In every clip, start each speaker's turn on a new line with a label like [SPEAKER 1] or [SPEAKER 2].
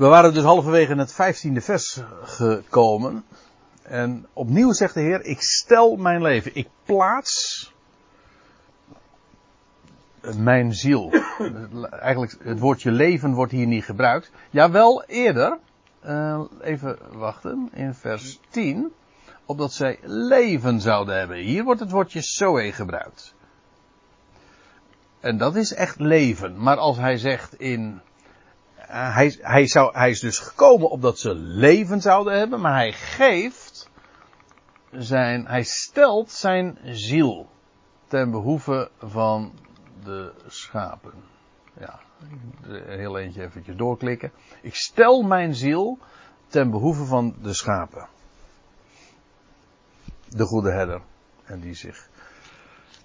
[SPEAKER 1] We waren dus halverwege het vijftiende vers gekomen. En opnieuw zegt de Heer, ik stel mijn leven, ik plaats mijn ziel. Eigenlijk, het woordje leven wordt hier niet gebruikt. Jawel, eerder. Uh, even wachten, in vers 10. Opdat zij leven zouden hebben. Hier wordt het woordje zoe gebruikt. En dat is echt leven. Maar als hij zegt in hij, hij, zou, hij is dus gekomen opdat ze leven zouden hebben, maar hij geeft zijn, hij stelt zijn ziel ten behoeve van de schapen. Ja, heel eentje eventjes doorklikken. Ik stel mijn ziel ten behoeve van de schapen. De goede herder. En die zich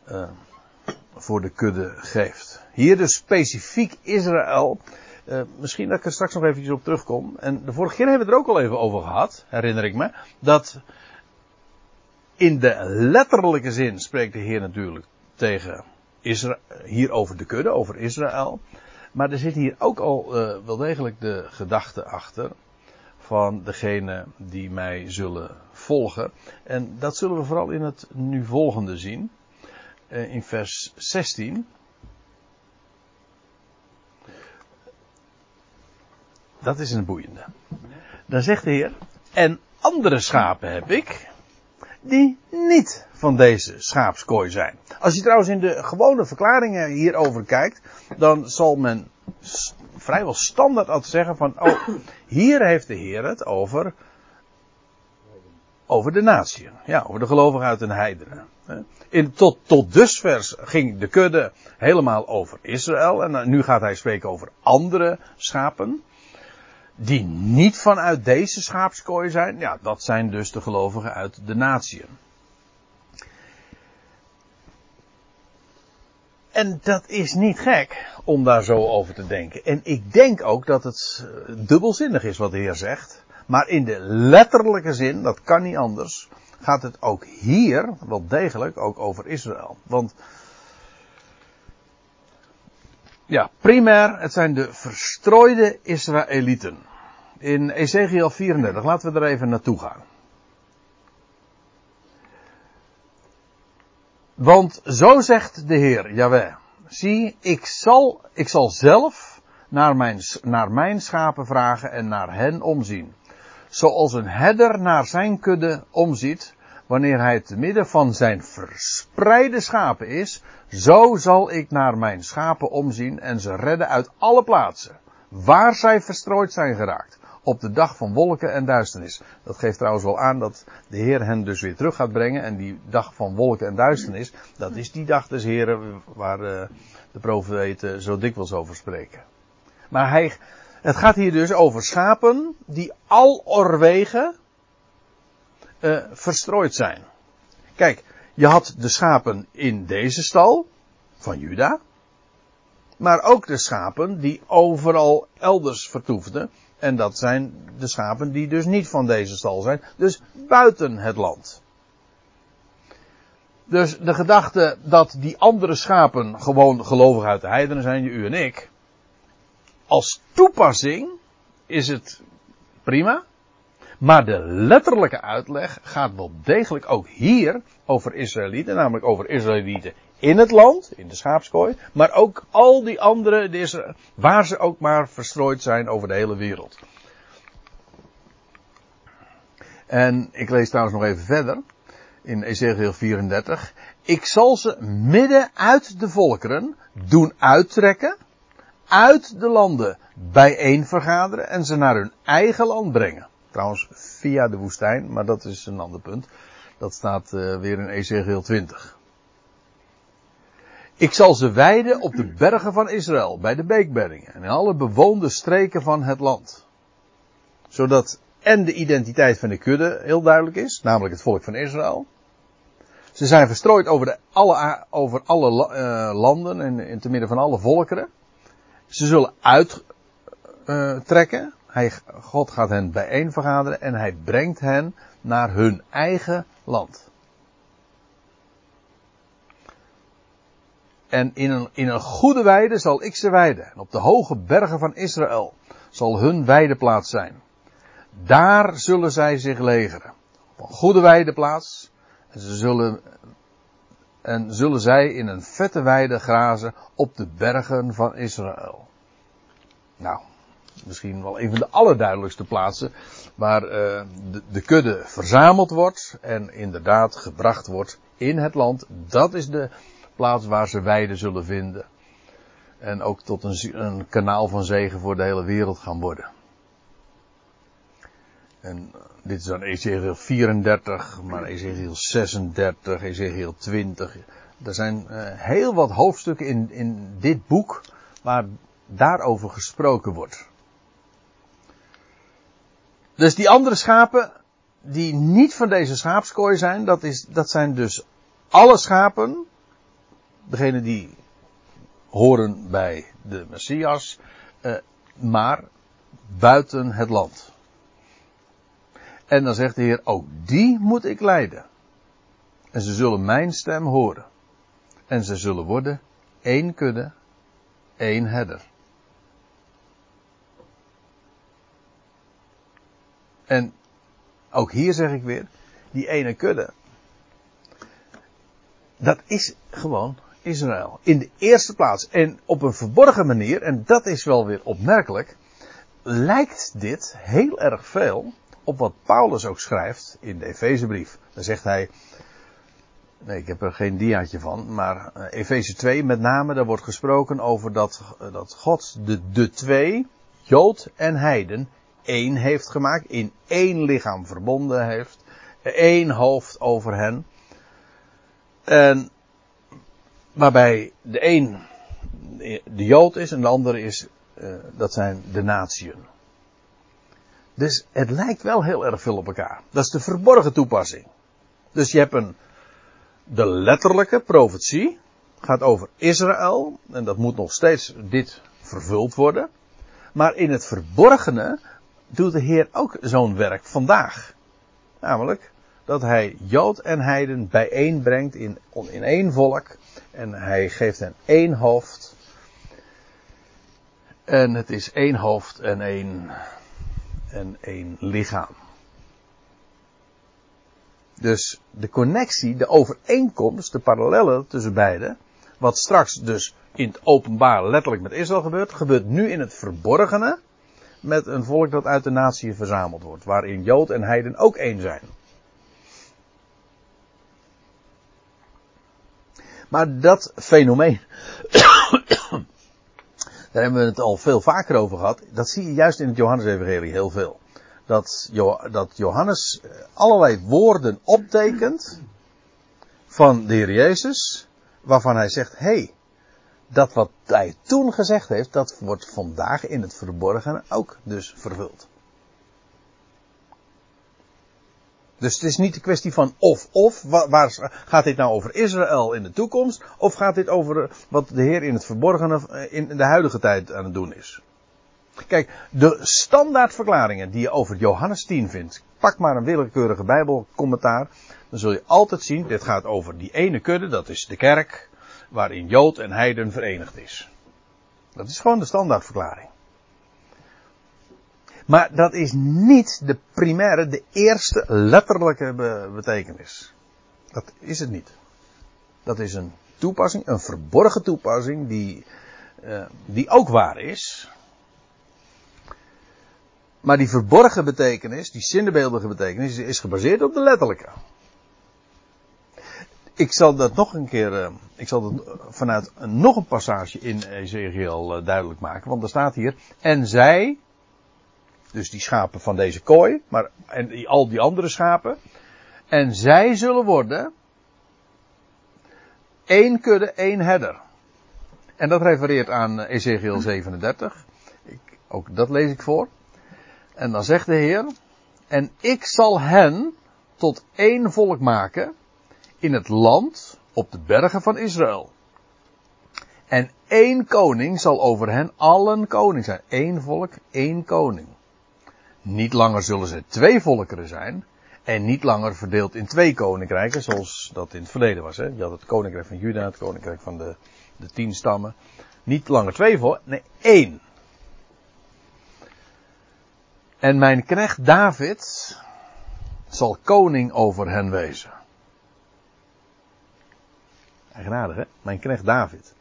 [SPEAKER 1] uh, voor de kudde geeft. Hier dus specifiek Israël. Uh, misschien dat ik er straks nog eventjes op terugkom. En de vorige keer hebben we het er ook al even over gehad, herinner ik me. Dat in de letterlijke zin spreekt de Heer natuurlijk tegen Israël, hier over de kudde, over Israël. Maar er zit hier ook al uh, wel degelijk de gedachte achter van degene die mij zullen volgen. En dat zullen we vooral in het nu volgende zien. Uh, in vers 16. Dat is een boeiende. Dan zegt de Heer, en andere schapen heb ik, die niet van deze schaapskooi zijn. Als je trouwens in de gewone verklaringen hierover kijkt, dan zal men vrijwel standaard altijd zeggen van, oh, hier heeft de Heer het over, over de natie. Ja, over de gelovigen uit de heidenen. In, tot, tot dusver ging de kudde helemaal over Israël en nu gaat hij spreken over andere schapen die niet vanuit deze schaapskooi zijn, ja, dat zijn dus de gelovigen uit de natieën. En dat is niet gek om daar zo over te denken. En ik denk ook dat het eh, dubbelzinnig is wat de Heer zegt. Maar in de letterlijke zin, dat kan niet anders, gaat het ook hier wel degelijk ook over Israël. Want ja, primair, het zijn de verstrooide Israëlieten. In Ezekiel 34, laten we er even naartoe gaan. Want zo zegt de Heer, Jaweh. Zie, ik zal, ik zal zelf naar mijn, naar mijn schapen vragen en naar hen omzien. Zoals een herder naar zijn kudde omziet, wanneer hij te midden van zijn verspreide schapen is, zo zal ik naar mijn schapen omzien en ze redden uit alle plaatsen, waar zij verstrooid zijn geraakt, op de dag van wolken en duisternis. Dat geeft trouwens wel aan dat de Heer hen dus weer terug gaat brengen. En die dag van wolken en duisternis, dat is die dag des Heren waar uh, de profeten zo dikwijls over spreken. Maar hij, het gaat hier dus over schapen die al orwegen uh, verstrooid zijn. Kijk, je had de schapen in deze stal van Juda. Maar ook de schapen die overal elders vertoefden. En dat zijn de schapen die dus niet van deze stal zijn. Dus buiten het land. Dus de gedachte dat die andere schapen gewoon gelovig uit de heidenen zijn, u en ik. Als toepassing is het prima. Maar de letterlijke uitleg gaat wel degelijk ook hier over Israëlieten, namelijk over Israëlieten in het land, in de schaapskooi, maar ook al die andere, waar ze ook maar verstrooid zijn over de hele wereld. En ik lees trouwens nog even verder, in Ezekiel 34. Ik zal ze midden uit de volkeren doen uittrekken, uit de landen bijeen vergaderen en ze naar hun eigen land brengen. Trouwens, via de woestijn, maar dat is een ander punt. Dat staat uh, weer in Ezekiel 20. Ik zal ze wijden op de bergen van Israël, bij de beekbergen en in alle bewoonde streken van het land. Zodat en de identiteit van de kudde heel duidelijk is, namelijk het volk van Israël. Ze zijn verstrooid over, de, alle, over alle uh, landen en in te midden van alle volkeren. Ze zullen uittrekken. Hij, God gaat hen bijeen vergaderen en hij brengt hen naar hun eigen land. En in een, in een goede weide zal ik ze weiden. En op de hoge bergen van Israël zal hun weideplaats zijn. Daar zullen zij zich legeren. Op een goede weideplaats. En ze zullen, en zullen zij in een vette weide grazen op de bergen van Israël. Nou, misschien wel een van de allerduidelijkste plaatsen waar uh, de, de, kudde verzameld wordt en inderdaad gebracht wordt in het land. Dat is de plaats waar ze weiden zullen vinden. En ook tot een, een kanaal van zegen voor de hele wereld gaan worden. En eh, dit is dan Ezekiel 34, maar Ezekiel 36, Ezekiel 20. Er zijn uh, heel wat hoofdstukken in, in dit boek waar daarover gesproken wordt. Dus die andere schapen die niet van deze schaapskooi zijn, dat, is, dat zijn dus alle schapen, degene die horen bij de Messias, eh, maar buiten het land. En dan zegt de Heer, ook die moet ik leiden. En ze zullen mijn stem horen. En ze zullen worden één kudde, één herder. En ook hier zeg ik weer, die ene kudde. Dat is gewoon Israël. In de eerste plaats. En op een verborgen manier, en dat is wel weer opmerkelijk, lijkt dit heel erg veel op wat Paulus ook schrijft in de Efezebrief. Dan zegt hij, nee ik heb er geen diaatje van, maar uh, Efeze 2 met name, daar wordt gesproken over dat, uh, dat God de, de twee, Jood en Heiden, één heeft gemaakt, in één lichaam verbonden heeft, één hoofd over hen. En waarbij de een de Jood is en de andere is, uh, dat zijn de natieën. Dus het lijkt wel heel erg veel op elkaar. Dat is de verborgen toepassing. Dus je hebt een, de letterlijke profetie, gaat over Israël, en dat moet nog steeds dit vervuld worden. Maar in het verborgene doet de Heer ook zo'n werk vandaag. Namelijk dat hij Jood en Heiden bijeenbrengt in, in één volk. En hij geeft hen één hoofd. En het is één hoofd en één, en één lichaam. Dus de connectie, de overeenkomst, de parallellen tussen beiden. Wat straks dus in het openbaar letterlijk met Israël gebeurt, gebeurt nu in het verborgene met een volk dat uit de natie verzameld wordt. Waarin Jood en Heiden ook één zijn. Maar dat fenomeen, daar hebben we het al veel vaker over gehad. Dat zie je juist in het Johannes-evangelie heel veel. Dat, dat Johannes allerlei woorden optekent van de Heer Jezus, waarvan hij zegt, hé, hey, dat wat hij toen gezegd heeft, dat wordt vandaag in het verborgen ook dus vervuld. Dus het is niet de kwestie van of-of. Waar, gaat dit nou over Israël in de toekomst? Of gaat dit over eh, wat de Heer in het verborgene eh, in de huidige tijd aan het doen is? Kijk, de standaardverklaringen die je over Johannes 10 vindt. Pak maar een willekeurige Bijbelcommentaar. Dan zul je altijd zien, dit gaat over die ene kudde, dat is de kerk waarin Jood en Heiden verenigd is. Dat is gewoon de standaardverklaring. Maar dat is niet de primaire, de eerste letterlijke betekenis. Dat is het niet. Dat is een toepassing, een verborgen toepassing die, uh, die ook waar is. Maar die verborgen betekenis, die zinnebeeldige betekenis, is gebaseerd op de letterlijke ik zal dat nog een keer, uh, ik zal dat vanuit nog een passage in Ezekiel uh, duidelijk maken. Want er staat hier, en zij, dus die schapen van deze kooi, maar en al die andere schapen, en zij zullen worden één kudde, één herder. En dat refereert aan Ezekiel 37. Ik, ook dat lees ik voor. En dan zegt de Heer, en ik zal hen tot één volk maken in het land op de bergen van Israël. En één koning zal over hen allen koning zijn. Eén volk, één koning. Niet langer zullen ze twee volkeren zijn. En niet langer verdeeld in twee koninkrijken, zoals dat in het verleden was. Hè? Je had het koninkrijk van Juda, het koninkrijk van de, de tien stammen. Niet langer twee volken, nee één. En mijn knecht David zal koning over hen wezen. Eigenaardig, hè? Mijn knecht David.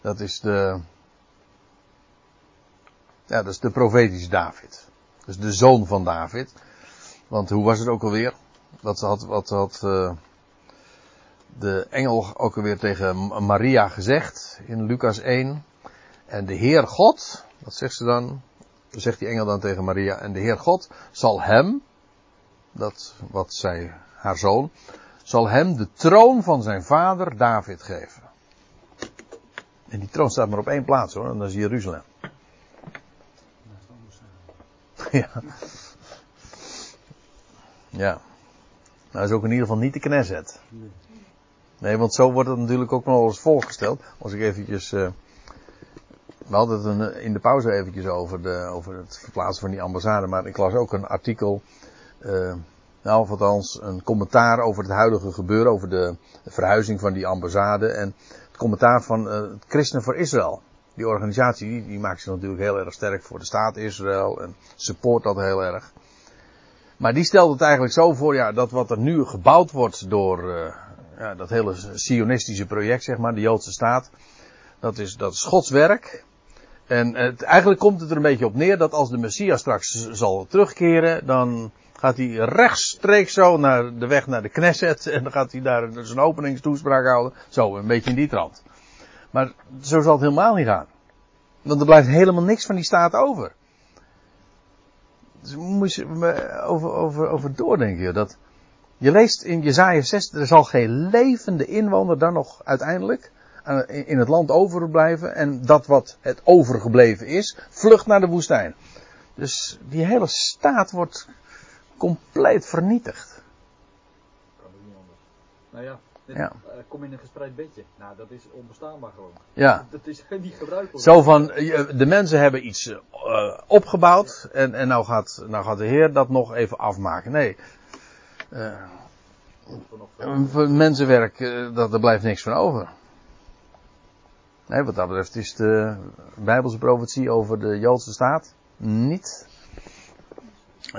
[SPEAKER 1] Dat is de. Ja, dat is de profetische David. Dus de zoon van David. Want hoe was het ook alweer? Wat had, wat had uh, de engel ook alweer tegen Maria gezegd in Lucas 1. En de Heer God, wat zegt ze dan? Zegt die engel dan tegen Maria. En de Heer God zal hem, dat wat zij, haar zoon, zal hem de troon van zijn vader David geven. En die troon staat maar op één plaats hoor, en dat is Jeruzalem. Ja. Ja. Nou is ook in ieder geval niet de Knesset. Nee, want zo wordt het natuurlijk ook nog eens voorgesteld. Als ik eventjes... Uh, we hadden het een, in de pauze eventjes over, de, over het verplaatsen van die ambassade. Maar ik las ook een artikel... Uh, nou, of althans een commentaar over het huidige gebeuren, over de, de verhuizing van die ambassade en het commentaar van uh, het Christen voor Israël. Die organisatie die, maakt zich natuurlijk heel erg sterk voor de staat Israël en support dat heel erg. Maar die stelt het eigenlijk zo voor, ja, dat wat er nu gebouwd wordt door uh, ja, dat hele sionistische project, zeg maar, de Joodse staat, dat is, dat is Gods werk. En het, eigenlijk komt het er een beetje op neer dat als de Messias straks zal terugkeren, dan gaat hij rechtstreeks zo naar de weg naar de Knesset en dan gaat hij daar zijn openingstoespraak houden. Zo, een beetje in die trant. Maar zo zal het helemaal niet gaan. Want er blijft helemaal niks van die staat over. Dus moet je over, over, over doordenken. Dat, je leest in Jezaja 6, er zal geen levende inwoner dan nog uiteindelijk in het land overblijven. En dat wat het overgebleven is, vlucht naar de woestijn. Dus die hele staat wordt compleet vernietigd.
[SPEAKER 2] Kan niet anders. Nou ja, ja. Uh, kom in een gespreid bedje. Nou, dat is onbestaanbaar gewoon.
[SPEAKER 1] Ja.
[SPEAKER 2] Dat is niet gebruikelijk.
[SPEAKER 1] Zo van, de mensen hebben iets uh, opgebouwd en, en nou, gaat, nou gaat de Heer dat nog even afmaken. Nee. Uh, mensenwerk, dat, er blijft niks van over. Nee, wat dat betreft is de Bijbelse profetie over de Joodse staat niet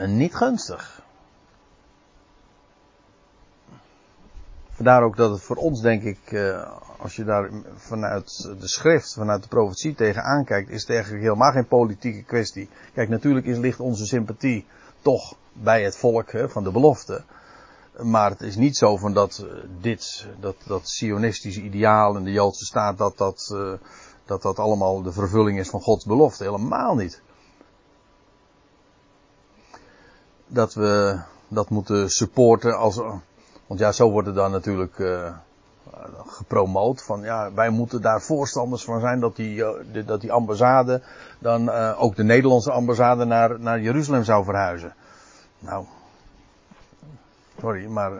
[SPEAKER 1] niet gunstig. Vandaar ook dat het voor ons, denk ik, eh, als je daar vanuit de schrift, vanuit de profetie tegenaan kijkt, is het eigenlijk helemaal geen politieke kwestie. Kijk, natuurlijk is, ligt onze sympathie toch bij het volk van de belofte. Maar het is niet zo van dat eh, dit, dat, dat sionistische ideaal en de Joodse staat, dat dat, uh, dat dat allemaal de vervulling is van Gods belofte. Helemaal niet. dat we dat moeten supporten als. Want ja, zo wordt het dan natuurlijk uh, gepromoot. Van ja, wij moeten daar voorstanders van zijn dat die, uh, dat die ambassade dan uh, ook de Nederlandse ambassade naar, naar Jeruzalem zou verhuizen. Nou, sorry, maar.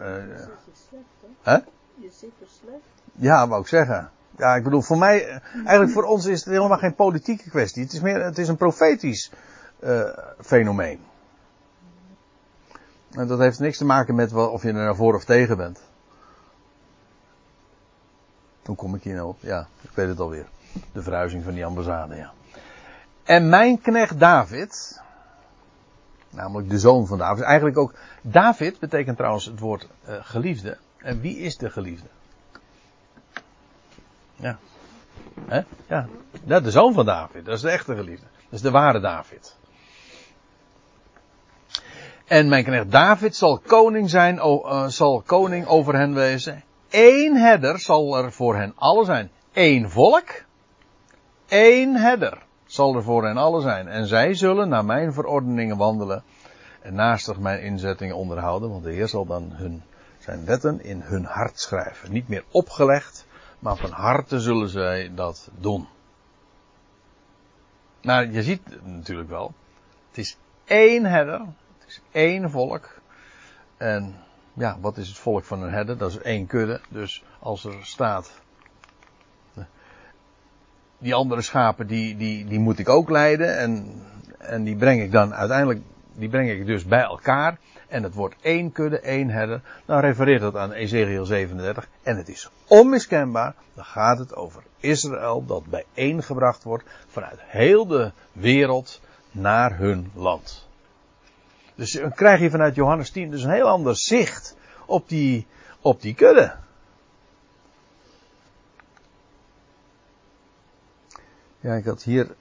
[SPEAKER 3] Hè? Je zit er slecht.
[SPEAKER 1] Ja, wou ik zeggen. Ja, ik bedoel, voor mij, eigenlijk voor ons is het helemaal geen politieke kwestie. Het is meer, het is een profetisch fenomeen. En dat heeft niks te maken met of je er naar voor of tegen bent. Hoe kom ik hier nou op? Ja, ik weet het alweer. De verhuizing van die ambassade, ja. En mijn knecht David, namelijk de zoon van David, eigenlijk ook, David betekent trouwens het woord uh, geliefde. En wie is de geliefde? Ja. Hè? Ja. De zoon van David, dat is de echte geliefde. Dat is de ware David. En mijn knecht David zal koning zijn, uh, zal koning over hen wezen. Eén herder zal er voor hen allen zijn. Eén volk. Eén herder zal er voor hen allen zijn. En zij zullen naar mijn verordeningen wandelen. En naastig mijn inzettingen onderhouden. Want de Heer zal dan hun, zijn wetten in hun hart schrijven. Niet meer opgelegd, maar van harte zullen zij dat doen. Nou, je ziet natuurlijk wel. Het is één herder is één volk. En ja, wat is het volk van een herder? Dat is één kudde. Dus als er staat. Die andere schapen, die, die, die moet ik ook leiden. En, en die breng ik dan uiteindelijk. Die breng ik dus bij elkaar. En het wordt één kudde, één herder. Dan refereert dat aan Ezekiel 37. En het is onmiskenbaar. Dan gaat het over Israël dat bijeengebracht wordt. Vanuit heel de wereld naar hun land. Dus dan krijg je vanuit Johannes 10 dus een heel ander zicht op die, op die kudde. Ja, ik had hier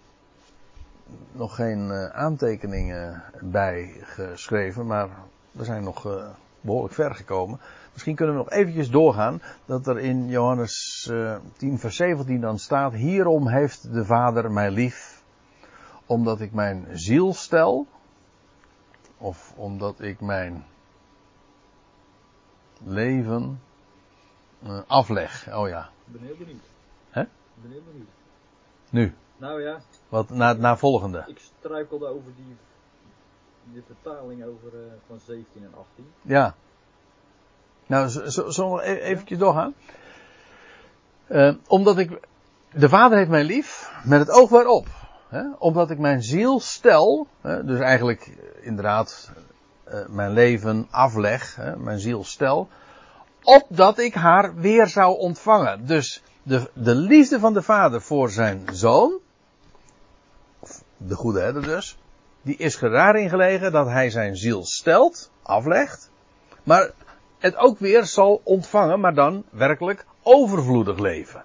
[SPEAKER 1] nog geen uh, aantekeningen bij geschreven, maar we zijn nog uh, behoorlijk ver gekomen. Misschien kunnen we nog eventjes doorgaan dat er in Johannes uh, 10 vers 17 dan staat, hierom heeft de Vader mij lief, omdat ik mijn ziel stel, of omdat ik mijn leven afleg. Oh ja.
[SPEAKER 2] Ik ben heel benieuwd.
[SPEAKER 1] Hè?
[SPEAKER 2] Ik ben heel benieuwd.
[SPEAKER 1] Nu.
[SPEAKER 2] Nou ja.
[SPEAKER 1] Wat na, na volgende.
[SPEAKER 2] Ik struikelde over die, die vertaling over uh, van 17 en 18.
[SPEAKER 1] Ja. Nou, zullen we eventjes doorgaan? Uh, omdat ik, de Vader heeft mij lief, met het oog waarop. Hè? Omdat ik mijn ziel stel, hè? dus eigenlijk inderdaad uh, mijn leven afleg, hè? mijn ziel stel, opdat ik haar weer zou ontvangen. Dus de, de liefde van de vader voor zijn zoon, de goede herder dus, die is er daarin gelegen dat hij zijn ziel stelt, aflegt, maar het ook weer zal ontvangen, maar dan werkelijk overvloedig leven.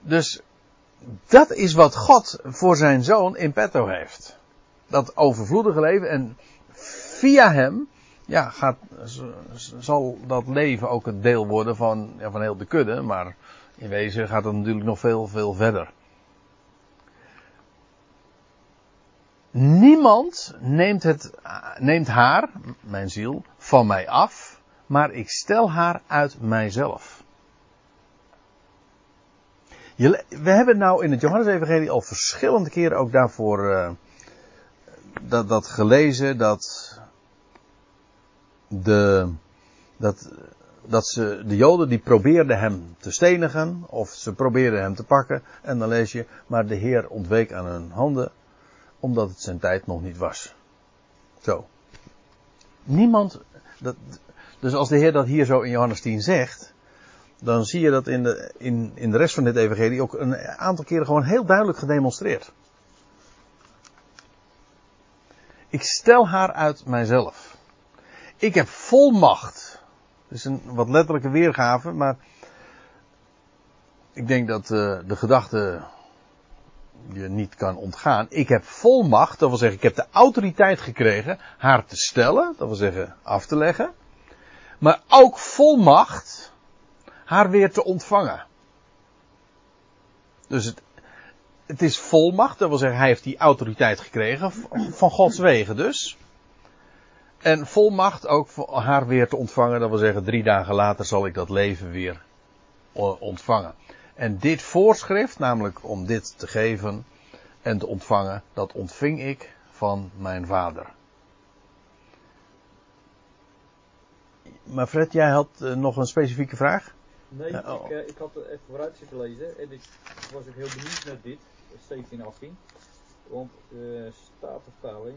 [SPEAKER 1] Dus dat is wat God voor zijn zoon in petto heeft. Dat overvloedige leven en via hem ja, gaat, zal dat leven ook het deel worden van, ja, van heel de kudde, maar in wezen gaat het natuurlijk nog veel, veel verder. Niemand neemt, het, neemt haar, mijn ziel, van mij af, maar ik stel haar uit mijzelf. We hebben nou in het Johannes-evangelie al verschillende keren ook daarvoor uh, dat, dat gelezen, dat de, dat, dat ze, de Joden die probeerden hem te stenigen, of ze probeerden hem te pakken, en dan lees je, maar de Heer ontweek aan hun handen, omdat het zijn tijd nog niet was. Zo. Niemand, dat, dus als de Heer dat hier zo in Johannes 10 zegt, dan zie je dat in de, in, in de rest van dit evangelie ook een aantal keren gewoon heel duidelijk gedemonstreerd. Ik stel haar uit mijzelf. Ik heb volmacht. Dat is een wat letterlijke weergave, maar ik denk dat uh, de gedachte je niet kan ontgaan. Ik heb volmacht, dat wil zeggen, ik heb de autoriteit gekregen haar te stellen, dat wil zeggen af te leggen. Maar ook volmacht haar weer te ontvangen. Dus het, het is volmacht, dat wil zeggen, hij heeft die autoriteit gekregen, van Gods wegen dus. En volmacht ook haar weer te ontvangen. Dat wil zeggen, drie dagen later zal ik dat leven weer ontvangen. En dit voorschrift, namelijk om dit te geven en te ontvangen, dat ontving ik van mijn vader. Maar Fred, jij had uh, nog een specifieke vraag?
[SPEAKER 2] Nee, oh. ik, uh, ik, had er even vooruit zitten lezen en ik was ook heel benieuwd naar dit, 17 18. Want uh, statenvertaling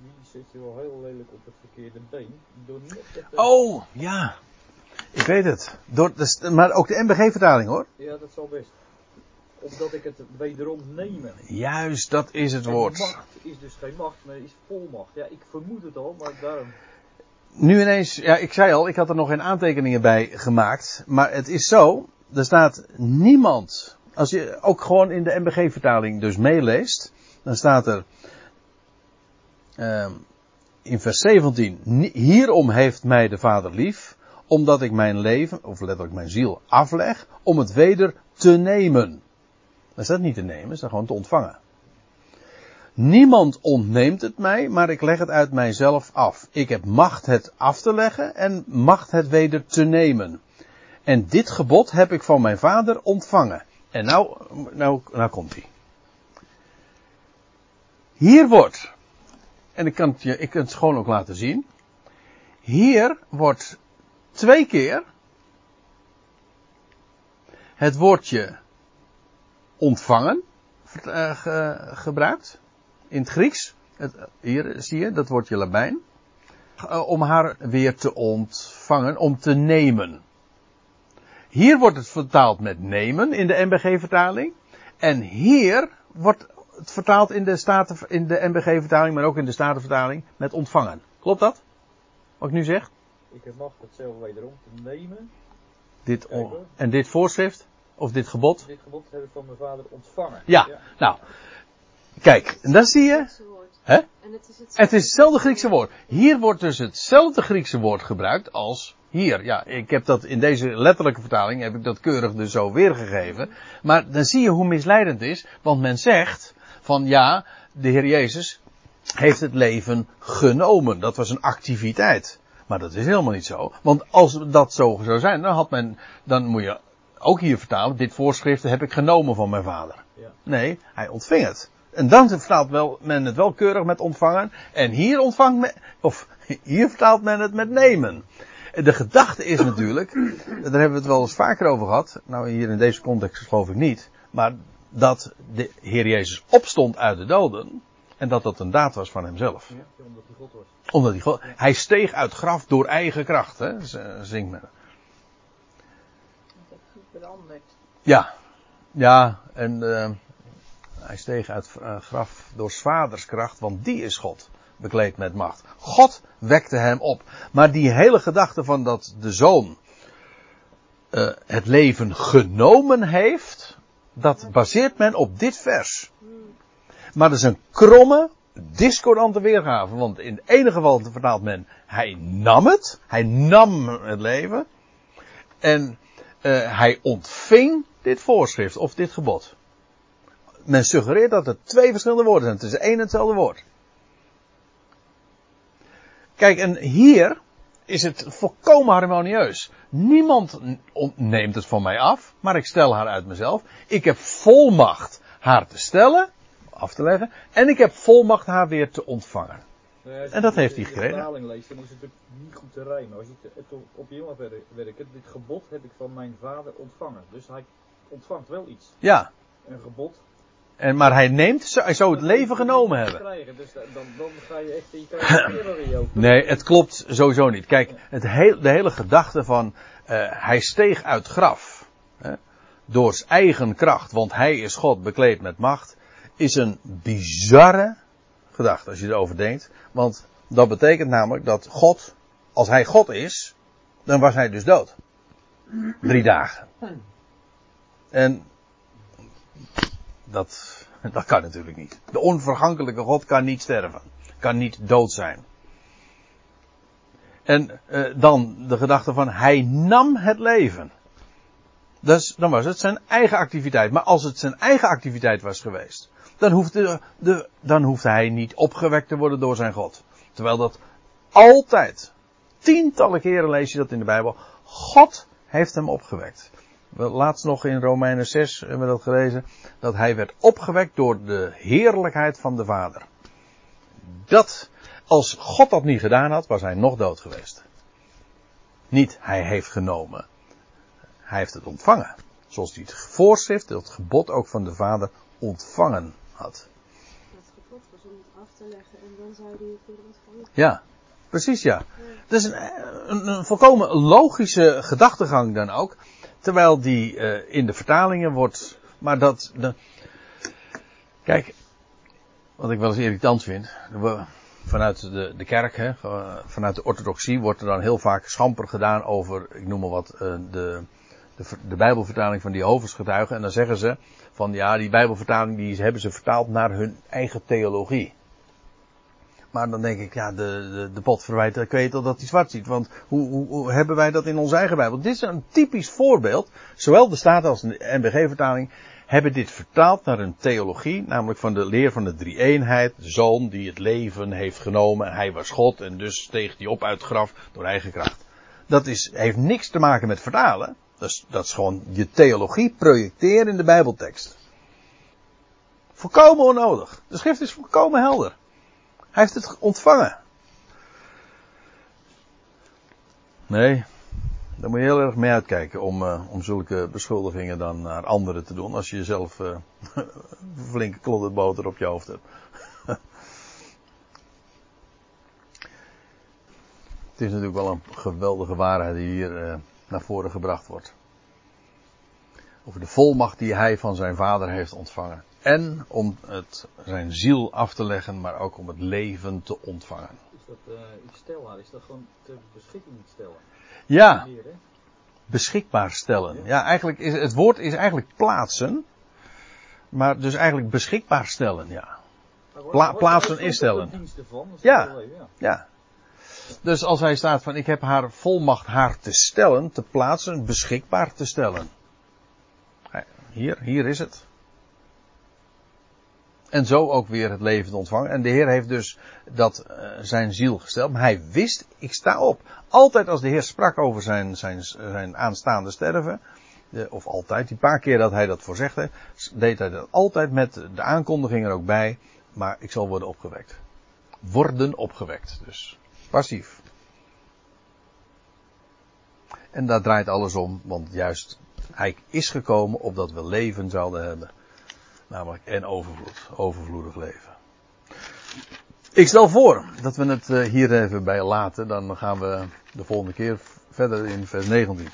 [SPEAKER 2] die zit je wel heel lelijk op het verkeerde been. Door net
[SPEAKER 1] Oh, ja. Ik weet het. Door, dus, maar ook de MBG-vertaling hoor.
[SPEAKER 2] Ja, dat zal best. Omdat ik het wederom nemen.
[SPEAKER 1] Juist, dat is het woord.
[SPEAKER 2] Macht is dus geen macht, maar is volmacht. Ja, ik vermoed het al, maar daarom.
[SPEAKER 1] Nu ineens, ja, ik zei al, ik had er nog geen aantekeningen bij gemaakt. Maar het is zo, er staat niemand. Als je ook gewoon in de MBG-vertaling dus meeleest, dan staat er uh, in vers 17, hierom heeft mij de Vader lief, omdat ik mijn leven, of letterlijk mijn ziel, afleg, om het weder te nemen. Dat is dat niet te nemen, is dat gewoon te ontvangen. Niemand ontneemt het mij, maar ik leg het uit mijzelf af. Ik heb macht het af te leggen en macht het weder te nemen. En dit gebod heb ik van mijn vader ontvangen. En nou, nou, nou komt hij. Hier wordt en ik kan, het je, ik kan het gewoon ook laten zien. Hier wordt twee keer het woordje ontvangen ge, gebruikt. In het Grieks. Het, hier zie je dat woordje labijn. Uh, om haar weer te ontvangen, om te nemen. Hier wordt het vertaald met nemen in de MBG-vertaling. En hier wordt het vertaald in de, Staten, in de MBG-vertaling, maar ook in de Statenvertaling met ontvangen. Klopt dat? Wat ik nu zeg?
[SPEAKER 2] Ik mag het zelf wederom te nemen.
[SPEAKER 1] Dit en dit voorschrift, of dit gebod?
[SPEAKER 2] Dit gebod heb ik van mijn vader ontvangen.
[SPEAKER 1] Ja, nou. Kijk, en dan zie je. Hè?
[SPEAKER 3] En het is hetzelfde.
[SPEAKER 1] Het is hetzelfde Griekse woord. Hier wordt dus hetzelfde Griekse woord gebruikt als hier. Ja, ik heb dat in deze letterlijke vertaling, heb ik dat keurig dus zo weergegeven. Maar dan zie je hoe misleidend het is, want men zegt van ja, de Heer Jezus heeft het leven genomen. Dat was een activiteit. Maar dat is helemaal niet zo. Want als dat zo zou zijn, dan had men, dan moet je ook hier vertalen, dit voorschrift heb ik genomen van mijn vader.
[SPEAKER 2] Ja.
[SPEAKER 1] Nee, hij ontving het. En dan vertaalt wel, men het wel keurig met ontvangen. En hier ontvangt men, of hier vertaalt men het met nemen. De gedachte is natuurlijk, daar hebben we het wel eens vaker over gehad. Nou, hier in deze context geloof ik niet. Maar dat de Heer Jezus opstond uit de doden. En dat dat een daad was van hemzelf.
[SPEAKER 2] Ja, omdat hij God was.
[SPEAKER 1] Omdat hij, God- hij steeg uit graf door eigen kracht, hè, zingt men.
[SPEAKER 3] Dat heeft veranderd.
[SPEAKER 1] Ja, ja, en eh, hij steeg uit eh, graf door vaders kracht, want die is God, bekleed met macht. God wekte hem op. Maar die hele gedachte van dat de zoon eh, het leven genomen heeft, dat baseert men op dit vers. Maar dat is een kromme, discordante weergave, want in het ene geval vertaalt men, hij nam het, hij nam het leven, en eh, hij ontving dit voorschrift of dit gebod. Men suggereert dat het twee verschillende woorden zijn. Het is één en hetzelfde woord. Kijk, en hier is het volkomen harmonieus. Niemand neemt het van mij af, maar ik stel haar uit mezelf. Ik heb volmacht haar te stellen, af te leggen, en ik heb volmacht haar weer te ontvangen.
[SPEAKER 2] Nou ja, als
[SPEAKER 1] En dat
[SPEAKER 2] de-
[SPEAKER 1] heeft hij
[SPEAKER 2] de
[SPEAKER 1] gekregen.
[SPEAKER 2] vertaling leest, dan is het natuurlijk niet goed te rijmen. Als je het, op, je werken, dit gebod heb ik van mijn vader ontvangen. Dus hij ontvangt wel iets.
[SPEAKER 1] Ja,
[SPEAKER 2] Een gebod.
[SPEAKER 1] En, maar hij neemt, hij zou het leven genomen hebben.
[SPEAKER 2] Dus da- dan, dan ga je echt, je krijgt.
[SPEAKER 1] Nee, het klopt sowieso niet. Kijk, het heel, de hele gedachte van eh, hij steeg uit graf hè, door zijn eigen kracht, want hij is God bekleed met macht, is een bizarre gedachte als je erover denkt. Want dat betekent namelijk dat God, als hij God is, dan was hij dus dood. Drie dagen. En dat, dat kan natuurlijk niet. De onvergankelijke God kan niet sterven. Kan niet dood zijn. En eh, dan de gedachte van hij nam het leven. Dus dan was het zijn eigen activiteit. Maar als het zijn eigen activiteit was geweest, dan hoefde, de, dan hoefde hij niet opgewekt te worden door zijn God. Terwijl dat altijd, tientallen keren lees je dat in de Bijbel, God heeft hem opgewekt. We- Laatst nog in Romeinen 6 hebben we dat gelezen, dat hij werd opgewekt door de heerlijkheid van de Vader. Dat, als God dat niet gedaan had, was hij nog dood geweest. Niet hij heeft genomen. Hij heeft het ontvangen. Zoals hij het voorschrift, het gebod ook van de Vader ontvangen had.
[SPEAKER 3] Het gebod was om het af te leggen en dan zou hij het weer ontvangen.
[SPEAKER 1] Ja, precies ja. Het is een, een, een volkomen logische gedachtegang dan ook. Terwijl die eh, in de vertalingen wordt. Maar dat. De, kijk, wat ik wel eens irritant vind. vanuit de, de kerk, hè, vanuit de orthodoxie, wordt er dan heel vaak schamper gedaan over, ik noem maar wat, eh, de, de, de Bijbelvertaling van die Getuigen. En dan zeggen ze van ja, die Bijbelvertaling die hebben ze vertaald naar hun eigen theologie. Maar dan denk ik, ja, de, de, de pot verwijt, weet al dat hij zwart ziet. Want hoe, hoe, hebben wij dat in onze eigen Bijbel? Dit is een typisch voorbeeld. Zowel de Staten als de NBG-vertaling hebben dit vertaald naar een theologie. Namelijk van de leer van de drie-eenheid. De zoon die het leven heeft genomen. Hij was God en dus steeg hij op uit het graf door eigen kracht. Dat is, heeft niks te maken met vertalen. Dat is, dat is gewoon je theologie projecteren in de Bijbeltekst. Volkomen onnodig. De schrift is volkomen helder. Hij heeft het ontvangen. Nee, daar moet je heel erg mee uitkijken om, uh, om zulke beschuldigingen dan naar anderen te doen. Als je jezelf uh, een flinke klodderboter op je hoofd hebt. Het is natuurlijk wel een geweldige waarheid die hier uh, naar voren gebracht wordt. Over de volmacht die hij van zijn vader heeft ontvangen. En om het, zijn ziel af te leggen, maar ook om het leven te ontvangen.
[SPEAKER 2] Is dat uh, Stella? Is dat gewoon ter beschikking stellen?
[SPEAKER 1] Ja, beschikbaar stellen. Ja, eigenlijk is het woord is eigenlijk plaatsen. Maar dus eigenlijk beschikbaar stellen, ja. Pla- plaatsen
[SPEAKER 2] ervan? Is
[SPEAKER 1] Ja.
[SPEAKER 2] leuk, ja.
[SPEAKER 1] Ja. Dus als hij staat van ik heb haar volmacht haar te stellen, te plaatsen, beschikbaar te stellen. Hier, hier is het. En zo ook weer het leven te ontvangen. En de Heer heeft dus dat eh, zijn ziel gesteld. Maar hij wist, ik sta op. Altijd als de Heer sprak over zijn, zijn, zijn aanstaande sterven. of altijd, die paar keer dat hij dat voorzegde. Deed hij dat altijd met de aankondiging er ook bij. Maar ik zal worden opgewekt. Worden opgewekt. Dus passief. En daar draait alles om. Want juist hij is gekomen opdat we leven zouden hebben. Namelijk en overvloed. Overvloedig leven. Ik stel voor dat we het eh, hier even bij laten. Dan gaan we de volgende keer verder in vers 19.